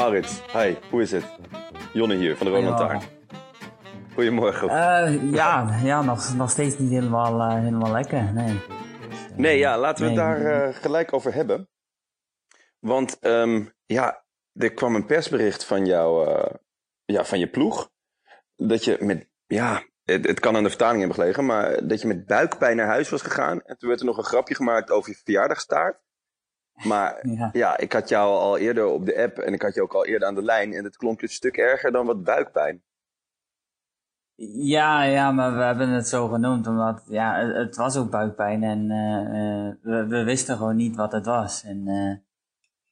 Maurits, hi, hoe is het? Jonne hier van de Rolantaarn. Goedemorgen. Uh, ja, ja nog, nog steeds niet helemaal, uh, helemaal lekker, nee. Nee, ja, laten we het daar uh, gelijk over hebben. Want um, ja, er kwam een persbericht van jou, ja, van je ploeg. Dat je met, ja, het, het, kan aan de vertaling hebben gelegen, maar dat je met buikpijn naar huis was gegaan. En toen werd er nog een grapje gemaakt over je verjaardagstaart. Maar ja. ja. ik had jou al eerder op de app en ik had je ook al eerder aan de lijn. En het klonk een stuk erger dan wat buikpijn. Ja, ja, maar we hebben het zo genoemd omdat ja, het, was ook buikpijn en uh, we, we, wisten gewoon niet wat het was. En uh,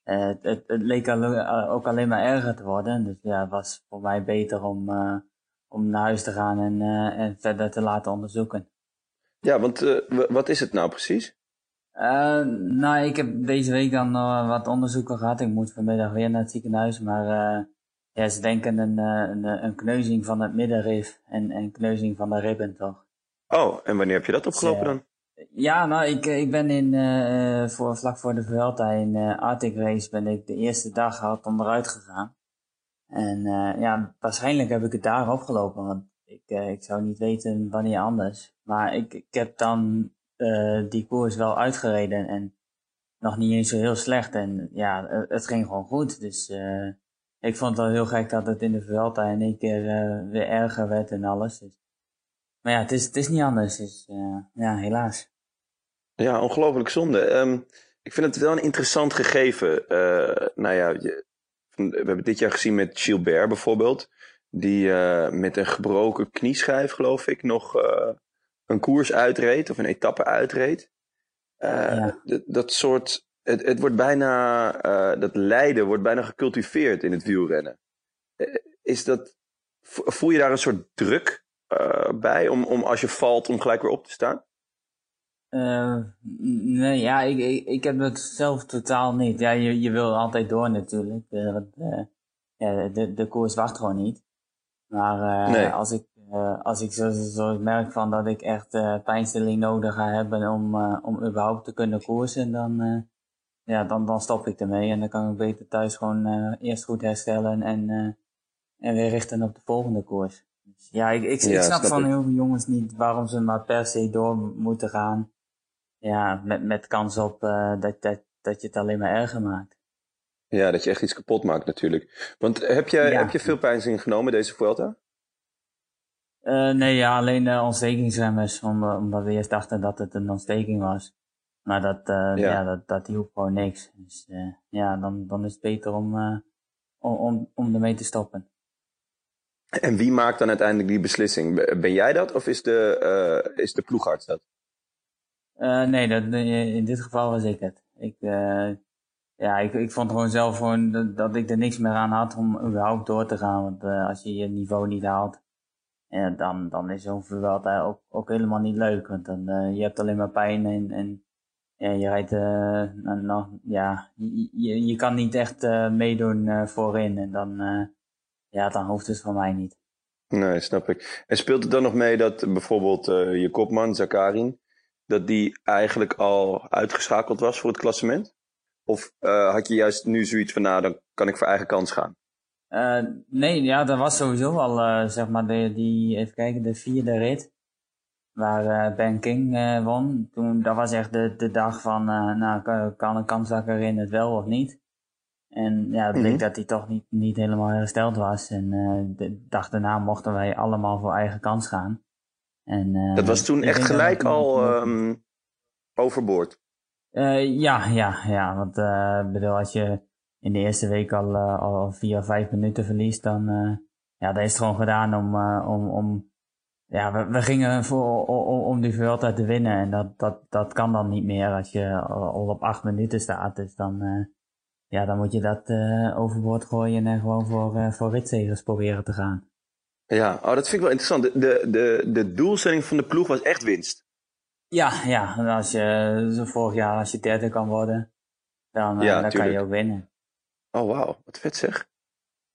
het, het, het, leek ook alleen maar erger te worden. Dus ja, het was voor mij beter om, om naar huis te gaan en, en verder te laten onderzoeken. Ja, want wat is het nou precies? Uh, nou, ik heb deze week dan uh, wat onderzoeken gehad. Ik moet vanmiddag weer naar het ziekenhuis. Maar uh, ja, ze denken een, een, een, kneuzing van het middenrif en een kneuzing van de ribben, toch? Oh, en wanneer heb je dat opgelopen dan? Ja, nou, ik, ik ben in, voor, vlak voor de Vuelta in Arctic Race ben ik de eerste dag hard onderuit gegaan. En ja, waarschijnlijk heb ik het daar opgelopen, want ik, ik zou niet weten wanneer anders. Maar ik, ik heb dan uh, die koers wel uitgereden en nog niet eens zo heel slecht. En ja, het ging gewoon goed. Dus uh, ik vond het wel heel gek dat het in de Vuelta in één keer uh, weer erger werd en alles. Dus. Maar ja, het is, het is niet anders. Dus ja, helaas. Ja, ongelooflijk zonde. Um, ik vind het wel een interessant gegeven. nou ja, je, we hebben dit jaar gezien met Gilbert bijvoorbeeld. Die met een gebroken knieschijf, geloof ik, nog een koers uitreed of een etappe uitreed. Uh, Dat soort, het, het wordt bijna, uh, dat lijden wordt bijna gecultiveerd in het wielrennen. Uh, is dat, voel je daar een soort druk bij om, om als je valt om gelijk weer op te staan? nee, ja, ik, ik, ik heb het zelf totaal niet. Ja, je, je wil altijd door natuurlijk. ja, de, de koers wacht gewoon niet. Maar nee. als ik uh, als ik zo, zo, merk van dat ik echt uh, pijnstilling nodig ga hebben om, uh, om überhaupt te kunnen koersen, dan, ja, dan, dan stop ik ermee. En dan kan ik beter thuis gewoon eerst goed herstellen en, en weer richten op de volgende koers. Dus, ja, ik, ik, ik snap van heel veel jongens niet waarom ze maar per se door moeten gaan. Ja, met, met kans op dat, dat, dat je het alleen maar erger maakt. Ja, dat je echt iets kapot maakt natuurlijk. Want heb, jij, heb je veel pijnzin genomen deze Vuelta? Uh, nee, ja, alleen de ontstekingsremmers, omdat we eerst dachten dat het een ontsteking was. Maar dat, uh, ja. ja. dat, dat hielp gewoon niks. Dus ja, dan, dan is het beter om, om, om, om ermee te stoppen. En wie maakt dan uiteindelijk die beslissing? Ben jij dat of is de, is de ploegarts dat? nee, dat, in dit geval was ik het. Ik, ja, ik, ik vond gewoon zelf gewoon dat, dat, ik er niks meer aan had om überhaupt door te gaan. Want als je je niveau niet haalt, ja, dan, dan is zo'n Vuelta ook, ook helemaal niet leuk. Want dan, uh, je hebt alleen maar pijn en, en ja, je rijdt, uh, nog, ja, je, je kan niet echt uh, meedoen voorin. En dan, ja, dan hoeft het van mij niet. Nee, snap ik. En speelt het dan nog mee dat bijvoorbeeld je kopman, Zakarin, dat die eigenlijk al uitgeschakeld was voor het klassement? Of had je juist nu zoiets van, nou, dan kan ik voor eigen kans gaan? Uh, nee, ja, dat was sowieso al, uh, zeg maar, de, die, even kijken, de vierde rit. Waar uh, Ben King won. Toen, dat was echt de, de dag van, nou, kan, kan een kanszakker in het wel of niet? En ja, het bleek mhm. dat hij toch niet, niet helemaal hersteld was. En de dag daarna mochten wij allemaal voor eigen kans gaan. En, dat was toen echt gelijk al um, overboord? ja, ja, ja. Want bedoel, als je in de eerste week al, al vier of vijf minuten verliest, dan, ja, dat is het gewoon gedaan om, om, om ja, we, we gingen voor, om, om die Vuelta te winnen. En dat, dat, dat kan dan niet meer als je al op acht minuten staat. Dus dan, uh, ja, dan moet je dat uh, overboord gooien en gewoon voor, uh, voor ritzegers proberen te gaan. Ja, oh, dat vind ik wel interessant. De, de, de, de doelstelling van de ploeg was echt winst. Ja, ja. Als je, zo vorig jaar, als je derde kan worden, dan, ja, dan kan je ook winnen. Oh, wauw. Wat vet zeg.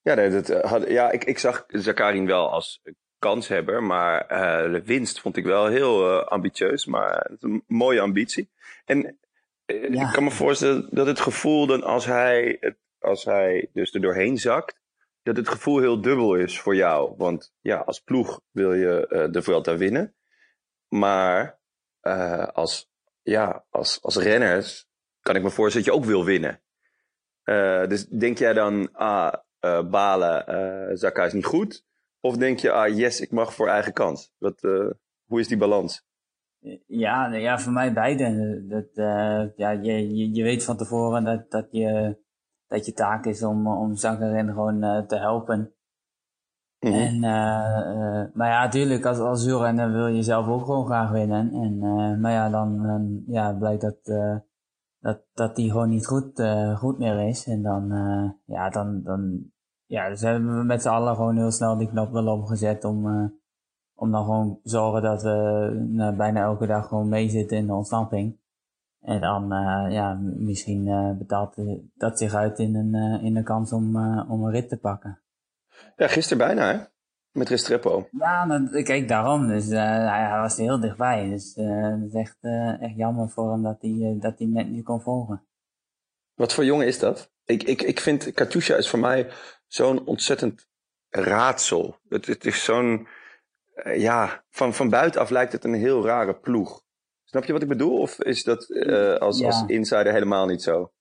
Ja, nee, dat, had, ja ik, ik zag Zakarin wel als kanshebber. Maar uh, de winst vond ik wel heel uh, ambitieus. Maar het is een mooie ambitie. En uh, ik kan me voorstellen dat het gevoel dan als hij, als hij dus er doorheen zakt. Dat het gevoel heel dubbel is voor jou. Want ja, als ploeg wil je de Vuelta winnen. Maar als, ja, als, als renners kan ik me voorstellen dat je ook wil winnen. Dus denk jij dan, ah, balen, uh, Zakka is niet goed. Of denk je, ah yes, ik mag voor eigen kans? Wat, hoe is die balans? Ja, ja voor mij beide. Dat, ja, je, je, je, weet van tevoren dat, dat, je, dat je taak is om, om Zakarin gewoon te helpen. Mm -hmm. En, maar ja, natuurlijk, als, als wielrenner wil je zelf ook gewoon graag winnen. En, maar ja, dan, dan ja, blijkt dat, dat, dat die gewoon niet goed, goed meer is. En dan, ja, dan, dan ja, dus hebben we met z'n allen gewoon heel snel die knop wel omgezet om, uh, om dan gewoon zorgen dat we bijna elke dag gewoon meezitten in de ontsnapping. En dan, ja, misschien betaalt dat zich uit in een, in een kans om, om een rit te pakken. Ja, gisteren bijna hè? Met Restrepo. Ja, nou, kijk, daarom. Dus hij, hij, was er heel dichtbij. Dus het is echt, echt jammer voor hem dat hij, dat hij net niet kon volgen. Wat voor jongen is dat? Ik, ik, ik vind Katusha is voor mij zo'n ontzettend raadsel. Het, het is zo'n, ja, van, van buitenaf lijkt het een heel rare ploeg. Snap je wat ik bedoel? Of is dat als, ja. als insider helemaal niet zo?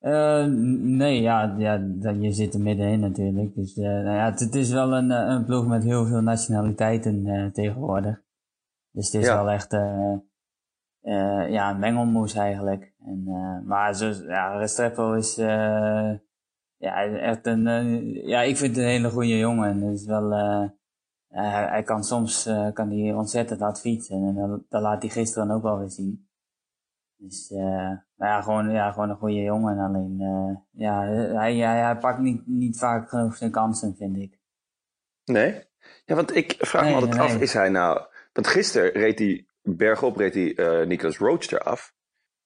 Uh, nee, ja, ja, je zit er middenin natuurlijk. Dus nou ja, het, het, is wel een, een ploeg met heel veel nationaliteiten tegenwoordig. Dus het is ja. wel echt ja, een mengelmoes eigenlijk. En, maar zo, ja, Restrepo is ja, echt een, ja, ik vind het een hele goede jongen. Het is wel, hij, hij, kan soms kan hij ontzettend hard fietsen. En dat, dat laat hij gisteren ook wel weer zien. Dus, maar ja, gewoon, ja, gewoon een goede jongen. Alleen, ja, hij, hij, hij pakt niet, niet vaak genoeg zijn kansen, vind ik. Nee? Ja, want ik vraag me altijd af, is hij nou... Want gisteren reed hij bergop, reed hij Nicolas Roadster af.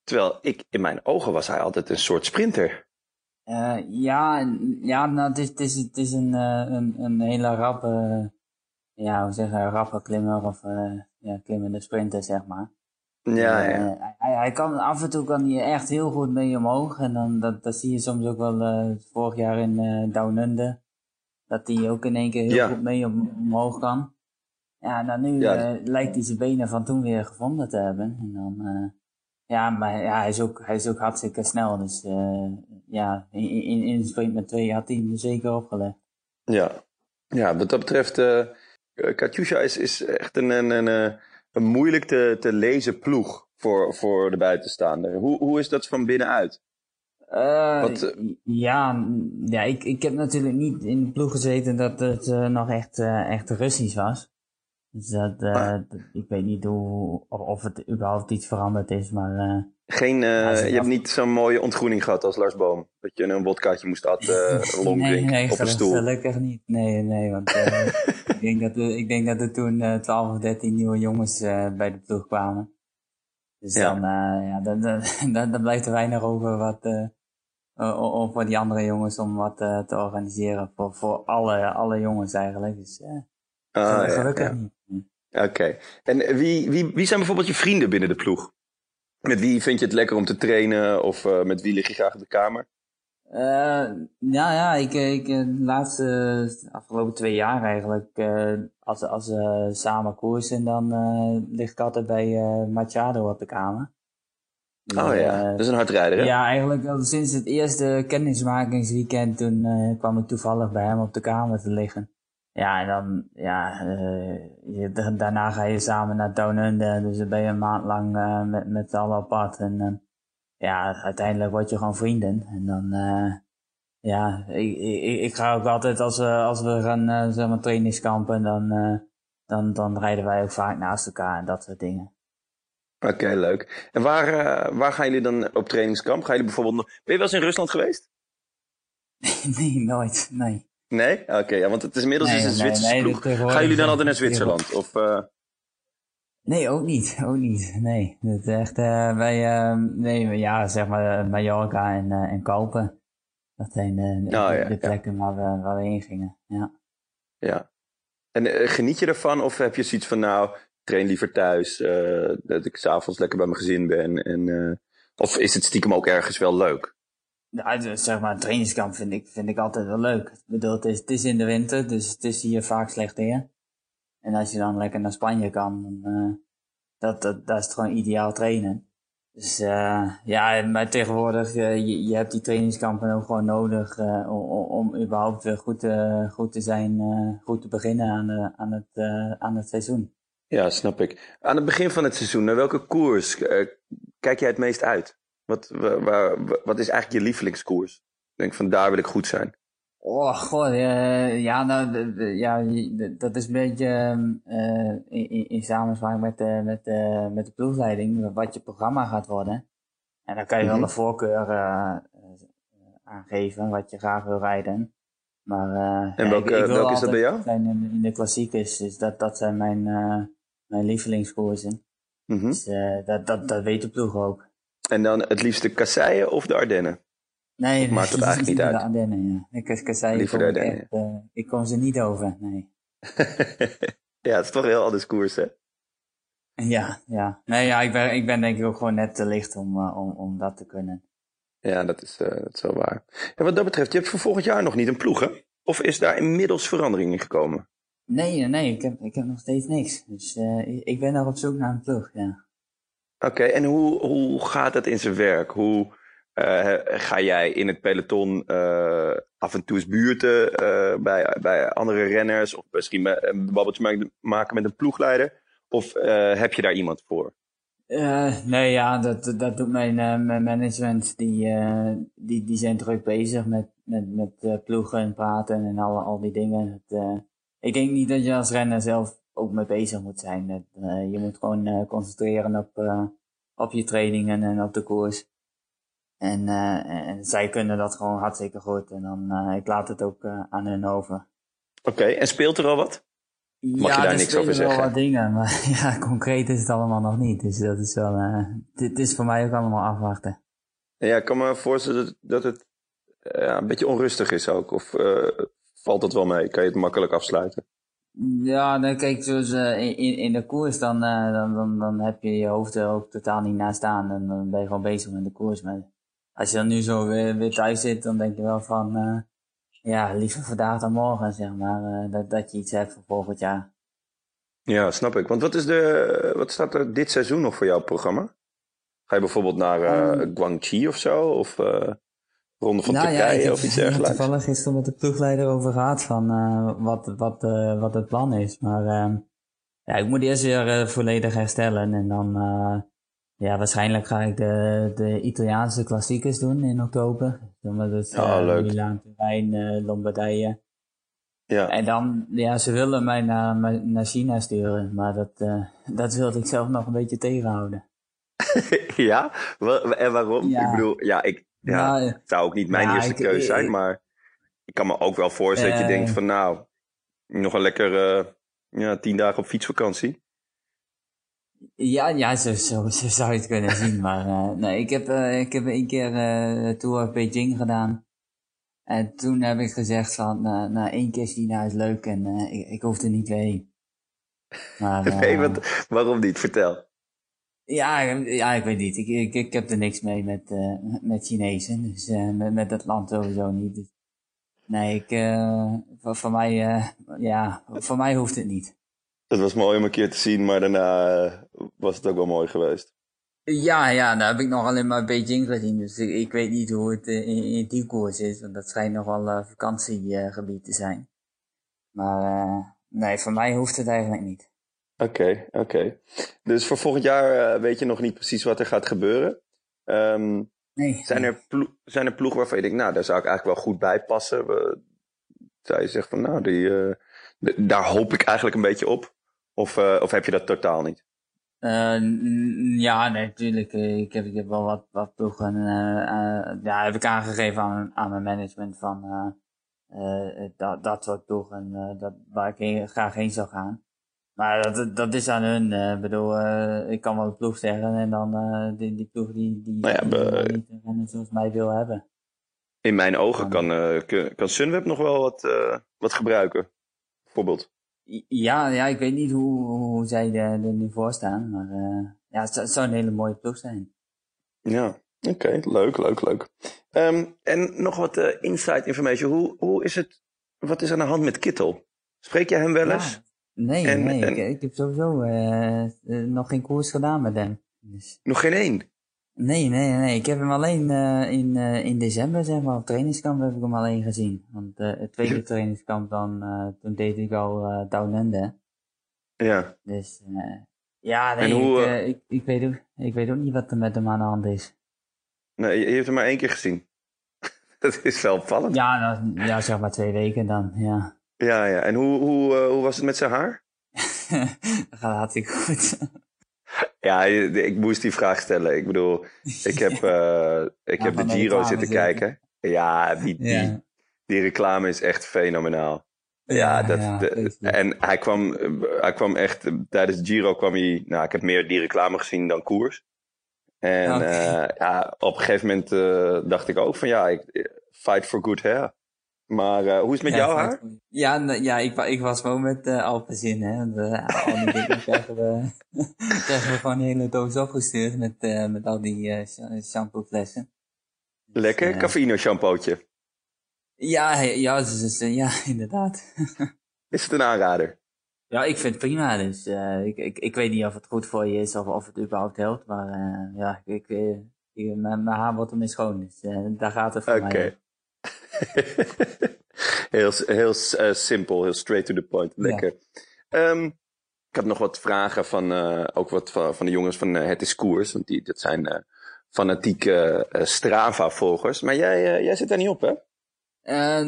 Terwijl ik, in mijn ogen was hij altijd een soort sprinter. Uh, ja, ja nou, het is, het is, het is een, uh, een, een hele rappe, ja, hoe zeggen, rappe klimmer of uh, ja, klimmende sprinter, zeg maar. Ja, ja. Hij, hij kan, af en toe kan hij echt heel goed mee omhoog. En dan, dat, dat zie je soms ook wel vorig jaar in Down Under. Dat hij ook in één keer heel goed mee om, omhoog kan. Ja, nou nu ja. lijkt hij zijn benen van toen weer gevonden te hebben. En dan, ja, maar ja, hij, is ook, hij is ook hartstikke snel. Dus uh, ja, in, in, in sprint met twee had hij hem zeker opgelegd. Ja, ja wat dat betreft, uh, Katusha is, is echt een, een, een, een moeilijk te, te lezen ploeg voor, voor de buitenstaander. Hoe, hoe is dat van binnenuit? Uh, Wat, ja, ja ik, ik heb natuurlijk niet in de ploeg gezeten dat het uh, nog echt, uh, echt Russisch was. Dus dat, uh, ik weet niet hoe, of het überhaupt iets veranderd is, maar... Uh, Geen, uh, je hebt niet zo'n mooie ontgroening gehad als Lars Boom? Dat je een wodkaatje moest atten, long nee, nee, op een stoel? Nee, gelukkig niet. Nee, nee, want ik, denk dat, ik denk dat er toen 12 of 13 nieuwe jongens bij de ploeg kwamen. Dus ja. dan, ja, dan, dan, dan, blijft er weinig over wat, uh, voor die andere jongens om wat te organiseren. Voor, voor alle, alle jongens eigenlijk. Dus, ah, gelukkig ja, niet. Oké. En wie, wie, wie zijn bijvoorbeeld je vrienden binnen de ploeg? Met wie vind je het lekker om te trainen of uh, met wie lig je graag op de kamer? Uh, ja, ja, ik, ik de laatste afgelopen twee jaar eigenlijk, uh, als, als we samen koersen, dan lig ik altijd bij Machado op de kamer. oh ja, dat is een hardrijder hè? Ja, eigenlijk al sinds het eerste kennismakingsweekend toen kwam ik toevallig bij hem op de kamer te liggen. Ja, en dan, ja, je, daarna ga je samen naar Down Under, dus dan ben je een maand lang met, met z'n allen op pad. En ja, uiteindelijk word je gewoon vrienden. En dan, ja, ik, ik, ik, ga ook altijd als we, als we gaan zeg maar trainingskampen, dan, dan, dan rijden wij ook vaak naast elkaar en dat soort dingen. Oké, leuk. En waar, waar gaan jullie dan op trainingskamp? Gaan jullie bijvoorbeeld nog... Ben je wel eens in Rusland geweest? nee, nooit. Nee. Nee? Oké, ja, want het is inmiddels nee, is een Zwitserse nee, ploeg. Gaan jullie dan altijd naar Zwitserland? Of, Nee, ook niet. Ook niet. Nee. Is echt, wij, nee, ja, zeg maar Mallorca en, en Kopen. Dat zijn de, de, oh, de plekken waar, we, waar we heen gingen. Ja. ja. En geniet je ervan of heb je zoiets van nou, train liever thuis, dat ik s'avonds lekker bij mijn gezin ben? En, of is het stiekem ook ergens wel leuk? Ja, zeg maar, een trainingskamp vind ik, vind ik altijd wel leuk. Ik het is, het is in de winter, dus het is hier vaak slecht weer. En als je dan lekker naar Spanje kan, dan, dat, dat, dat is het gewoon ideaal trainen. Dus uh, ja, maar tegenwoordig, uh, je, je hebt die trainingskampen ook gewoon nodig om, überhaupt weer goed, te, goed te zijn, goed te beginnen aan, aan, het, aan het seizoen. Ja, snap ik. Aan het begin van het seizoen, naar welke koers kijk jij het meest uit? Wat, waar, wat is eigenlijk je lievelingskoers? Ik denk van daar wil ik goed zijn. Oh, god, uh, ja, nou, ja, dat is een beetje uh, in, in samenspraak met de, met, de, met de ploegleiding, wat je programma gaat worden. En dan kan je wel mhm. een voorkeur uh, aangeven, wat je graag wil rijden. Maar, en welke, ja, welke is dat bij jou? In, in de klassiekers, dus dat, dat zijn mijn, mijn lievelingskoersen. Mm -hmm. Dus dat, dat, dat weet de ploeg ook. En dan het liefste Kasseien of de Ardennen? Nee, maakt het eigenlijk niet uit. De Ardennen, ja. Ik, ik zei, Liever de Ardennen. Echt, uh, ik kom ze niet over, nee. ja, het is toch heel anders koers, hè? Ja, ja. Nee, ja, ik ben, ik ben denk ik ook gewoon net te licht om, uh, om, om dat te kunnen. Ja, dat is, uh, dat is wel waar. En wat dat betreft, je hebt voor volgend jaar nog niet een ploeg, hè? Of is daar inmiddels verandering in gekomen? Nee, nee, ik heb, ik heb nog steeds niks. Dus ik ben nog op zoek naar een ploeg, ja. Oké, en hoe, hoe gaat dat in zijn werk? Hoe uh, ga jij in het peloton uh, af en toe eens buurten uh, bij, bij andere renners? Of misschien een babbeltje maken met een ploegleider? Of heb je daar iemand voor? nee, ja, dat, dat doet mijn, mijn management. Die, die, die zijn druk bezig met, met, met ploegen en praten en al, al die dingen. Het, ik denk niet dat je als renner zelf ook mee bezig moet zijn. Het, je moet gewoon concentreren op, op je trainingen en op de koers. En, en zij kunnen dat gewoon hartstikke goed. En dan, ik laat het ook aan hun over. Oké, okay, en speelt er al wat? Mag ja, je daar niks over zeggen? wel wat dingen, maar ja, concreet is het allemaal nog niet. Dus dat is wel, dit is voor mij ook allemaal afwachten. Ja, ik kan me voorstellen dat, dat het een beetje onrustig is ook. Of valt dat wel mee? Kan je het makkelijk afsluiten? Ja, dan kijk, zoals in, in de koers, dan, dan, dan, dan heb je je hoofd er ook totaal niet naast staan. En dan ben je gewoon bezig met de koers. Maar als je dan nu zo weer, weer thuis zit, dan denk je wel van, uh, ja, liever vandaag dan morgen, zeg maar. Dat, dat je iets hebt voor volgend jaar. Ja, snap ik. Want wat, is de, wat staat er dit seizoen nog voor jouw programma? Ga je bijvoorbeeld naar um, Guangxi of zo? Of Ronde van nou, Turkije ja, of iets dergelijks? toevallig gisteren met de ploegleider over gehad van wat, wat, wat het plan is. Maar ehm, ja, ik moet eerst weer volledig herstellen en dan ja, waarschijnlijk ga ik de, de Italiaanse klassiekers doen in oktober. Dus, oh, uh, leuk. Milaan, Turijn, uh, Lombardije. Ja. En dan, ja, ze willen mij naar, naar China sturen, maar dat, uh, dat wilde ik zelf nog een beetje tegenhouden. ja? En waarom? Ja. Ik bedoel, ja, ik, ja, nou, het zou ook niet mijn eerste keuze zijn, maar ik kan me ook wel voorstellen dat je denkt van nou, nog een lekker ja, tien dagen op fietsvakantie. Ja, ja zo, zo, zo zou je het kunnen zien. Maar uh, nee, ik heb, uh, ik heb een keer uh, Tour Beijing gedaan. En toen heb ik gezegd van, na nou, één keer China is leuk en ik, ik hoef er niet heen. Maar, nee, wat, waarom niet? Vertel. Ja, ja, ik weet niet. Ik, ik, ik heb er niks mee met, met Chinezen. Dus met, met dat land sowieso niet. Dus, nee, ik, voor, voor mij, ja, voor mij hoeft het niet. Het was mooi om een keer te zien, maar daarna uh, was het ook wel mooi geweest. Ja, ja, daar heb ik nog alleen maar Beijing gezien. Dus ik, ik weet niet hoe het in, in, die koers is. Want dat schijnt nog wel uh, vakantiegebied te zijn. Maar nee, voor mij hoeft het eigenlijk niet. Oké, oké. Dus voor volgend jaar weet je nog niet precies wat er gaat gebeuren. Um, nee. Zijn er, zijn er ploegen waarvan je denkt, nou, daar zou ik eigenlijk wel goed bij passen? We, zou je zeggen van, nou, die, uh, daar hoop ik eigenlijk een beetje op? Of, uh, of heb je dat totaal niet? Ja, nee, natuurlijk. Ik heb, ik heb wel wat, wat ploegen. ja, heb ik aangegeven aan, aan mijn management van dat, dat soort ploegen dat, waar ik heen, graag heen zou gaan. Maar dat, dat is aan hun. Ik uh, bedoel, uh, ik kan wel een ploeg zeggen en dan uh, die, die ploeg die, die, nou ja, die niet rennen zoals mij wil hebben. In mijn ogen kan, kan Sunweb nog wel wat, wat gebruiken, bijvoorbeeld. Ja, ja, ik weet niet hoe, hoe zij er, nu voor staan, maar ja, het, het, zou een hele mooie ploeg zijn. Ja, oké, leuk, leuk, leuk. Um, en nog wat insight information. Hoe, hoe is het, wat is aan de hand met Kittel? Spreek jij hem wel eens? Ja. Nee, nee Ik, ik, heb sowieso uh, nog geen koers gedaan met hem. Dus. Nog geen één? Nee, nee, nee. Ik heb hem alleen uh, in, uh, in december, zeg maar, op trainingskamp heb ik hem alleen gezien. Want het tweede trainingskamp dan, toen deed ik al Downende. Ja. Dus, ja, nee, hoe, ik, ik, ik, weet ook, ik weet ook niet wat er met hem aan de hand is. Nee, je hebt hem maar één keer gezien. dat is wel opvallend. Ja, nou, ja, zeg maar twee weken dan, ja. Ja, ja. En hoe, hoe, uh, hoe was het met zijn haar? dat gaat hartstikke goed. ja, ik moest die vraag stellen. Ik bedoel, ik heb, uh, ik heb de Giro zitten kijken. Ja, die, die, die reclame is echt fenomenaal. Ja, dat, de, en hij kwam, hij kwam echt, tijdens de Giro kwam hij, nou, ik heb meer die reclame gezien dan koers. En okay. uh, ja, op een gegeven moment uh, dacht ik ook van ja, ik, fight for good hair. Maar uh, hoe is het met ja, jouw haar? Ja, ja ik, ik was gewoon met uh, Alpenzin. Hè. De, al die dingen krijgen we, krijgen we gewoon een hele doos opgestuurd met, uh, met al die uh, shampooflessen. Lekker, dus, cafeïno shampoootje. Ja, ja, dus, ja, inderdaad. is het een aanrader? Ja, ik vind het prima. Dus ik, ik, ik weet niet of het goed voor je is of of het überhaupt helpt. Maar ja, ik, ik, mijn, mijn haar wordt ermee schoon. Dus daar gaat het voor okay. mij. heel heel uh, simpel, heel straight to the point. Lekker. Ja. Um, ik heb nog wat vragen van, uh, ook wat van, van, de jongens van uh, Het is Koers. Want die, dat zijn fanatieke Strava-volgers. Maar jij, jij zit daar niet op, hè?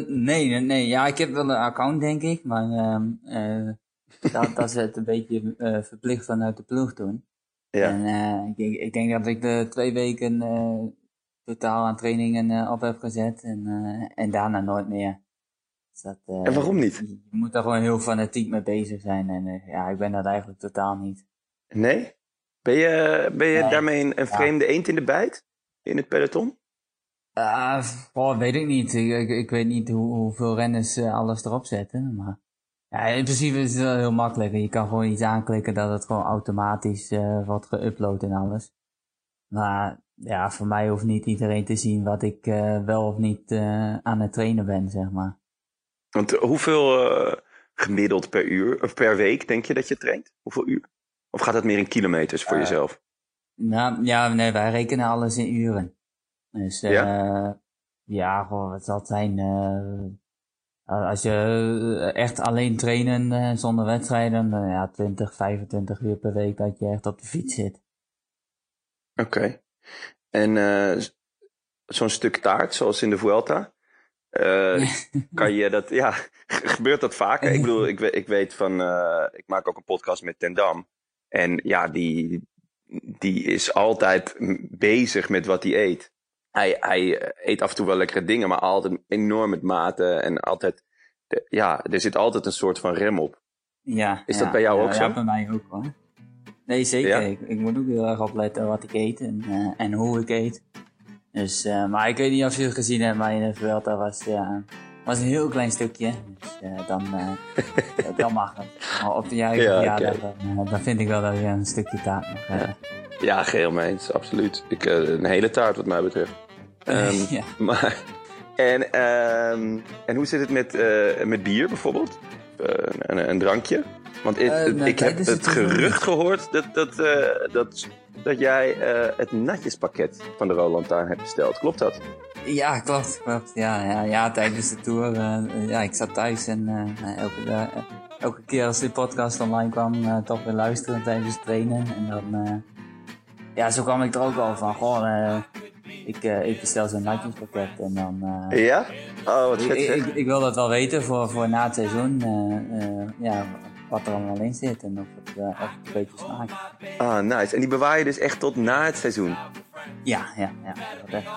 nee, nee. Ja, ik heb wel een account, denk ik. Maar ehm, dat, dat is het een beetje verplicht vanuit de ploeg doen. Ja. En ik, ik, denk dat ik de twee weken totaal aan trainingen uh, op heb gezet. En, uh, en daarna nooit meer. Dus dat, uh, en waarom niet? Je, je, moet daar gewoon heel fanatiek mee bezig zijn. En ja, ik ben dat eigenlijk totaal niet. Nee? Ben je, ben je daarmee een, een vreemde ja. eend in de bijt? In het peloton? Uh, oh, weet ik niet. Ik, ik, ik weet niet hoe, hoeveel renners alles erop zetten. Maar ja, in principe is het wel heel makkelijk. Je kan gewoon iets aanklikken dat het gewoon automatisch wordt geüpload en alles. Maar ja, voor mij hoeft niet iedereen te zien wat ik uh, wel of niet uh, aan het trainen ben, zeg maar. Want hoeveel uh, gemiddeld per uur of per week denk je dat je traint? Hoeveel uur? Of gaat het meer in kilometers voor jezelf? Nou ja, nee, wij rekenen alles in uren. Dus ja, ja gewoon, wat zal het zijn? als je echt alleen trainen zonder wedstrijden, dan ja, 20, 25 uur per week dat je echt op de fiets zit. Oké. Okay. En uh, zo'n stuk taart, zoals in de Vuelta. Uh, kan je dat, ja, gebeurt dat vaker? Ik bedoel, ik, ik weet van, uh, ik maak ook een podcast met Tendam. En ja, die, die is altijd bezig met wat hij eet. Hij, hij eet af en toe wel lekkere dingen, maar altijd enorm met maten en altijd, ja, er zit altijd een soort van rem op. Ja. Is dat bij jou ook zo? Ja, bij mij ook hoor. Nee, zeker. Ik, ik, moet ook heel erg opletten wat ik eet en, uh, en hoe ik eet. Dus, uh, maar ik weet niet of je het gezien hebt, maar in de Vuelta was, ja, was een heel klein stukje. Dus uh, dan, dan mag het. Maar op de juiste ja, ja okay. dan, dan, vind ik wel dat je een stukje taart mag hebben. Ja, geheel mee eens, absoluut. Ik, een hele taart wat mij betreft. Um, ja. Maar, en, um, en hoe zit het met, met bier bijvoorbeeld? een, een, drankje? Want nou, ik heb het gerucht gehoord dat, dat, dat, dat jij het natjespakket van de Roland Taarn hebt besteld. Klopt dat? Ja, klopt. klopt. Ja, ja, ja, tijdens de tour. ja, ik zat thuis en elke, elke keer als die podcast online kwam, toch weer luisteren tijdens het trainen. En dan ja, zo kwam ik er ook wel van. Uh, ik, uh, ik bestel zo'n natjespakket en dan... Uh, ja? Oh, wat ik, ik, wil dat wel weten voor, voor na het seizoen. ja, wat er allemaal in zit en of het, het een beetje smaakt. Ah, nice. En die bewaar je dus echt tot na het seizoen? Ja, ja, ja.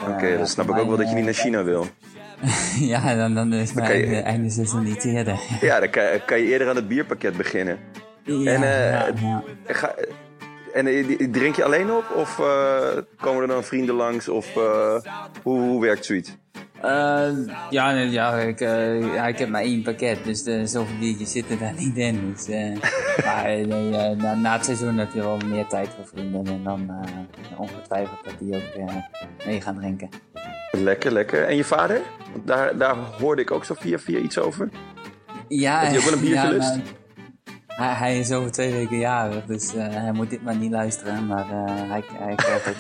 Oké, okay, dan snap ik ook wel dat je niet naar China wil. ja, dan, dan is mijn einde, je... einde seizoen niet eerder. ja, dan kan, kan, je eerder aan het bierpakket beginnen. Ja, en, ja. Ga, en eh, drink je alleen op of uh, komen er dan vrienden langs of uh, hoe, hoe, werkt zoiets? Uh, ja, ja, ik, ja, ik heb maar één pakket, dus de, zoveel biertjes zitten daar niet in. Dus, maar nee, na, na, het seizoen heb je wel meer tijd voor vrienden en dan ongetwijfeld dat die ook mee gaan drinken. Lekker, lekker. En je vader? Daar, daar hoorde ik ook zo via via iets over. Ja, Heb je ook wel een biertje ja, lust? Hij, hij, is over twee weken jarig, dus hij moet dit maar niet luisteren. Maar hij, hij krijgt ook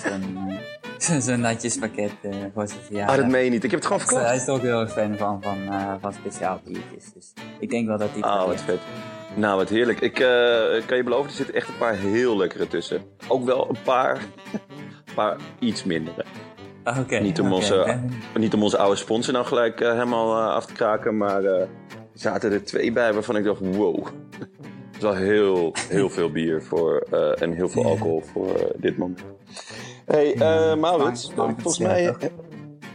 zo'n uh, zo natjespakket voor zijn verjaardag. Ah, dat meen je niet. Ik heb het gewoon verklapt. hij is ook heel erg fan van, van, van speciaal biertjes. Dus ik denk wel dat hij... Ah, wat vet. Nou, wat heerlijk. Ik kan je beloven, er zitten echt een paar heel lekkere tussen. Ook wel een paar, een paar iets mindere. Okay, niet, om onze, niet om onze oude sponsor nou gelijk helemaal af te kraken, maar er zaten er twee bij waarvan ik dacht, wow is wel heel, heel veel bier voor, uh, en heel veel alcohol voor uh, dit moment. Hey, uh, Maurits, volgens mij...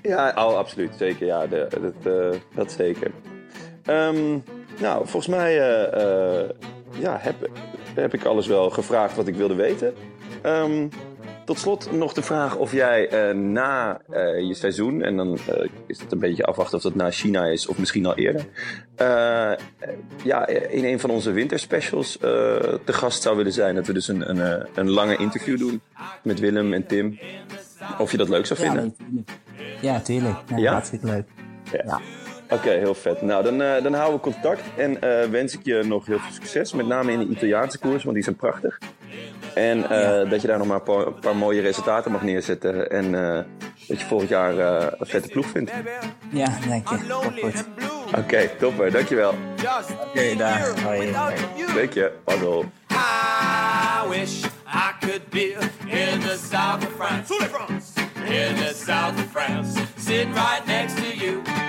Ja, oh, absoluut, zeker. Ja, de, dat, dat zeker. Um, nou, volgens mij ja, heb, heb ik alles wel gevraagd wat ik wilde weten. Um, tot slot nog de vraag of jij uh, na uh, je seizoen, en dan uh, is het een beetje afwachten of dat na China is of misschien al eerder, ja, in een van onze winterspecials te gast zou willen zijn. Dat we dus een, een, een lange interview doen met Willem en Tim. Of je dat leuk zou vinden? Ja, tuurlijk. Ja, ja? Hartstikke leuk. Ja. ja. Oké, heel vet. Nou, dan, dan houden we contact en wens ik je nog heel veel succes. Met name in de Italiaanse koers, want die zijn prachtig. En uh, dat je daar nog maar een paar, mooie resultaten mag neerzetten. En uh, dat je volgend jaar uh, een vette ploeg vindt. Ja, dank je. Oké, okay, topper. Dankjewel. Oké, okay, daar. Hoi. Dank je. Pardon. I wish I could be in the south of France. In the south of France. Sitting right next to you.